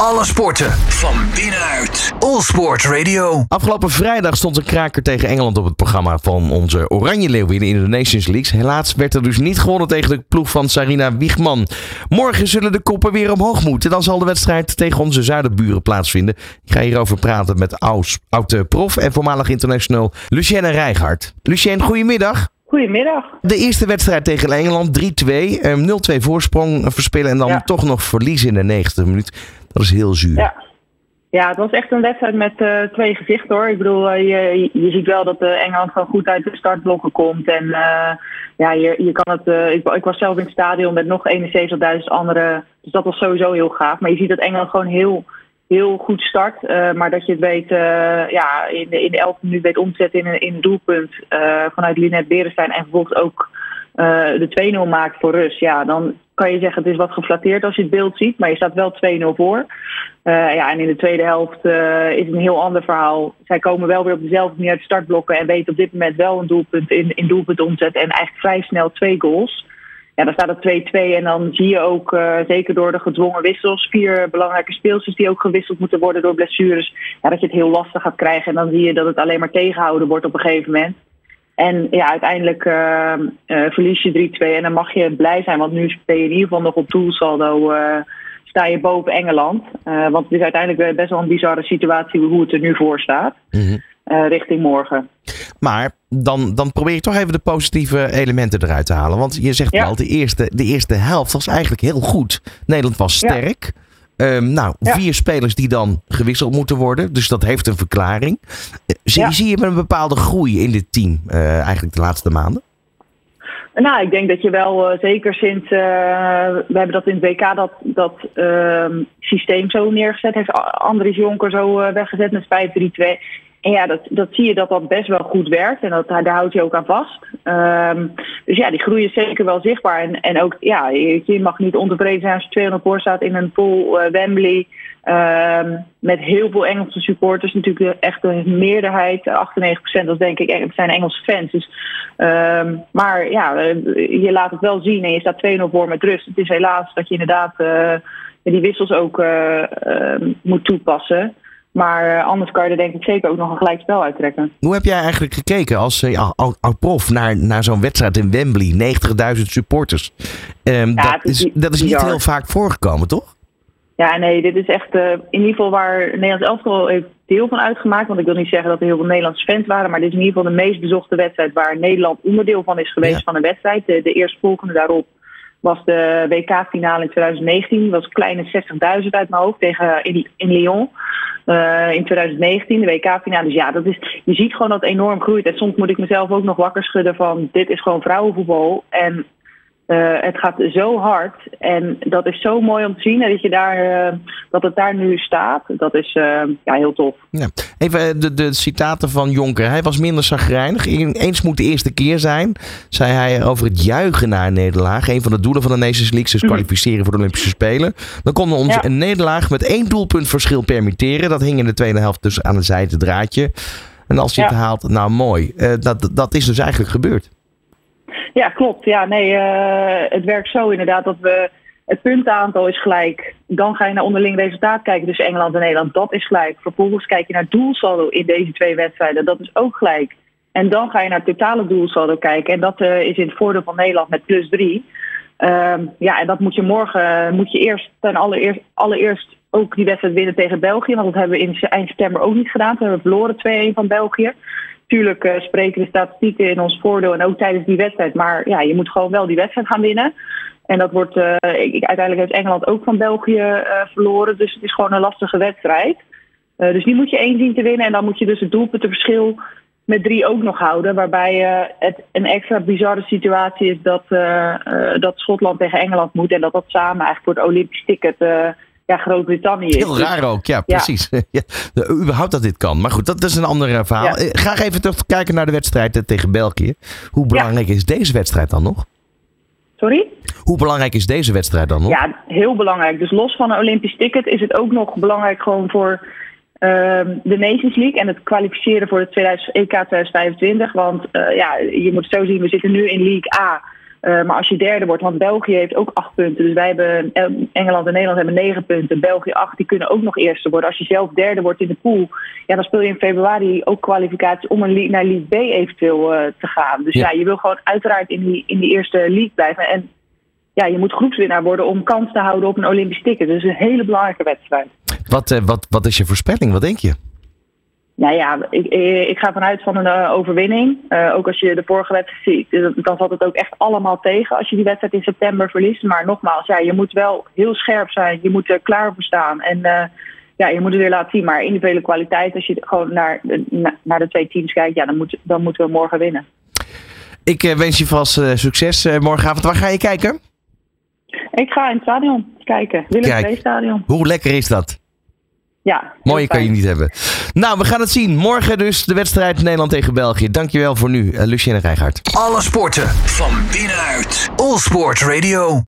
Alle sporten van binnenuit. All Sport Radio. Afgelopen vrijdag stond een kraker tegen Engeland op het programma van onze Oranje Leeuwinnen in de Nations League. Helaas werd er dus niet gewonnen tegen de ploeg van Sarina Wiegman. Morgen zullen de koppen weer omhoog moeten. Dan zal de wedstrijd tegen onze zuiderburen plaatsvinden. Ik ga hierover praten met oud-prof en voormalig international Lucienne Rijgaard. Lucienne, goedemiddag. Goedemiddag. De eerste wedstrijd tegen Engeland, 3-2. 0-2 ehm, voorsprong verspillen en dan toch nog verliezen in de 90 minuut. Dat is heel zuur. Ja. Ja, het was echt een wedstrijd met uh, twee gezichten hoor. Ik bedoel, uh, je, je ziet wel dat uh, Engeland gewoon goed uit de startblokken komt. En ja, je, je kan het. Ik, ik, was zelf in het stadion met nog 71.000 anderen. Dus dat was sowieso heel gaaf. Maar je ziet dat Engeland gewoon heel heel goed start. Maar dat je het weet, ja, in de, in de elfde minuut weet omzetten in een, in een doelpunt vanuit Linet Berenstein. En vervolgens ook de 2-0 maakt voor Rus. Ja, dan kan je zeggen het is wat geflatteerd als je het beeld ziet. Maar je staat wel 2-0 voor. ja, en in de tweede helft is het een heel ander verhaal. Zij komen wel weer op dezelfde manier uit startblokken. En weten op dit moment wel een doelpunt in, in doelpunt omzetten. En eigenlijk vrij snel twee goals ja, dan staat het 2-2 en dan zie je ook, uh, zeker door de gedwongen wissels, vier belangrijke speelsters die ook gewisseld moeten worden door blessures, ja, dat je het heel lastig gaat krijgen. En dan zie je dat het alleen maar tegenhouden wordt op een gegeven moment. En ja, uiteindelijk uh, uh, verlies je 3-2 en dan mag je blij zijn, want nu ben je in ieder geval nog op doelsaldo, sta je boven Engeland. want het is uiteindelijk best wel een bizarre situatie hoe het er nu voor staat, mm richting morgen. Maar dan, dan probeer je toch even de positieve elementen eruit te halen. Want je zegt wel, de eerste, de eerste helft was eigenlijk heel goed. Nederland was sterk. Ehm, nou, vier spelers die dan gewisseld moeten worden. Dus dat heeft een verklaring. Eh, zie, zie je een bepaalde groei in dit team uh, eigenlijk de laatste maanden? Nou, ik denk dat je wel uh, zeker sinds. Uh, we hebben dat in het WK dat, dat uh, systeem zo neergezet. Heeft Andries Jonker zo weggezet met 5-3-2. En ja, dat, dat zie je dat dat best wel goed werkt. En dat, daar houd je ook aan vast. Um, dus ja, die groei is zeker wel zichtbaar. En, en ook, ja, je, mag niet ontevreden zijn als je 200 voor staat in een pool uh, Wembley. Um, met heel veel Engelse supporters. Natuurlijk echt een meerderheid. 98% dat denk ik zijn Engelse fans. Dus, um, maar ja, eh, je laat het wel zien. En je staat 2-0 voor met rust. Het is helaas dat je inderdaad die wissels ook moet toepassen. Maar eh, anders kan je er denk ik zeker ook nog een gelijk spel uittrekken. Hoe heb jij eigenlijk gekeken als uh, prof naar, naar zo'n wedstrijd in Wembley? 90.000 supporters. Um, dat, is, dat is niet heel vaak voorgekomen, toch? Ja, nee, dit is echt uh, in ieder geval waar Nederlands elftal heeft deel van uitgemaakt. Want ik wil niet zeggen dat er heel veel Nederlandse fans waren. Maar dit is in ieder geval de meest bezochte wedstrijd waar Nederland onderdeel van is geweest van een wedstrijd. De, de eerstvolgende daarop was de WK-finale in 2019. Dat was een kleine 60.000 uit mijn hoofd tegen in, in Lyon. Uh, in 2019, de WK-finale. Dus ja, dat is, je ziet gewoon dat enorm groeit. En soms moet ik mezelf ook nog wakker schudden van dit is gewoon vrouwenvoetbal. En uh, het gaat zo hard en dat is zo mooi om te zien dat, je daar, uh, dat het daar nu staat. Dat is uh, ja, heel tof. Ja. Even de, de citaten van Jonker. Hij was minder zagrijnig. Eens moet de eerste keer zijn, zei hij over het juichen naar een nederlaag. Een van de doelen van de Nations League is mhm. kwalificeren voor de Olympische Spelen. Dan konden we ons een nederlaag met één doelpunt verschil permitteren. Dat hing in de tweede helft dus aan een zijde draadje. En als je het haalt, nou mooi. dat, dat is dus eigenlijk gebeurd. Ja, klopt. Ja, nee, uh, het werkt zo inderdaad dat we. Het puntenaantal is gelijk. Dan ga je naar onderling resultaat kijken tussen Engeland en Nederland. Dat is gelijk. Vervolgens kijk je naar doelsaldo in deze twee wedstrijden. Dat is ook gelijk. En dan ga je naar totale doelsaldo kijken. En dat uh, is in het voordeel van Nederland met plus drie. Uh, ja, en dat moet je morgen, moet je eerst ten allereerst, allereerst ook die wedstrijd winnen tegen België. Want dat hebben we in eind september ook niet gedaan. We hebben verloren 2-1 van België. Tuurlijk uh, spreken de statistieken in ons voordeel en ook tijdens die wedstrijd. Maar ja, je moet gewoon wel die wedstrijd gaan winnen. En dat wordt, uh, ik, uiteindelijk heeft Engeland ook van België uh, verloren. Dus het is gewoon een lastige wedstrijd. dus die moet je één zien te winnen. En dan moet je dus het doelpuntenverschil met drie ook nog houden. Waarbij het een extra bizarre situatie is dat, dat Schotland tegen Engeland moet. En dat dat samen eigenlijk voor het Olympisch ticket ja, Groot-Brittannië is. Heel raar ook, ja, precies. Ja. überhaupt dat dit kan. Maar goed, dat is een ander eh, verhaal. Ja. Eh, Graag even terug kijken naar de wedstrijd eh, tegen België. Hoe belangrijk is deze wedstrijd dan nog? Sorry? Hoe belangrijk is deze wedstrijd dan nog? Ja, heel belangrijk. Dus los van een Olympisch ticket is het ook nog belangrijk gewoon voor uh, de Nations League en het kwalificeren voor het 2000, EK 2025. Want uh, ja, je moet zo zien, we zitten nu in League A. Eh, maar als je derde wordt, want België heeft ook acht punten. Dus wij hebben, eh, Engeland en Nederland hebben negen punten. België acht, die kunnen ook nog eerste worden. Als je zelf derde wordt in de pool, ja, dan speel je in februari ook kwalificatie om een naar League B eventueel uh, te gaan. Dus ja. ja. je wil gewoon uiteraard in die, in die eerste league blijven. En ja, je moet groepswinnaar worden om kans te houden op een Olympisch ticket. Dus een hele belangrijke wedstrijd. Wat, wat, wat is je voorspelling? Wat denk je? Nou ja, ik, ik ga vanuit van een uh, overwinning. Uh, ook als je de vorige wedstrijd ziet, dan valt het ook echt allemaal tegen als je die wedstrijd in september verliest. Maar nogmaals, ja, je moet wel heel scherp zijn. Je moet er klaar voor staan. En uh, ja, je moet het weer laten zien. Maar individuele kwaliteit, als je gewoon naar, naar de twee teams kijkt, ja, dan, moet, dan moeten we morgen winnen. Ik wens je vast succes morgenavond. Waar ga je kijken? Ik ga in het stadion kijken. Willem Stadion. Hoe lekker is dat? Ja. Mooie kan je niet hebben. Nou, we gaan het zien. Morgen dus de wedstrijd Nederland tegen België. Dankjewel voor nu, uh, Lucienne Rijgaard. Alle sporten van binnenuit. All Sport Radio.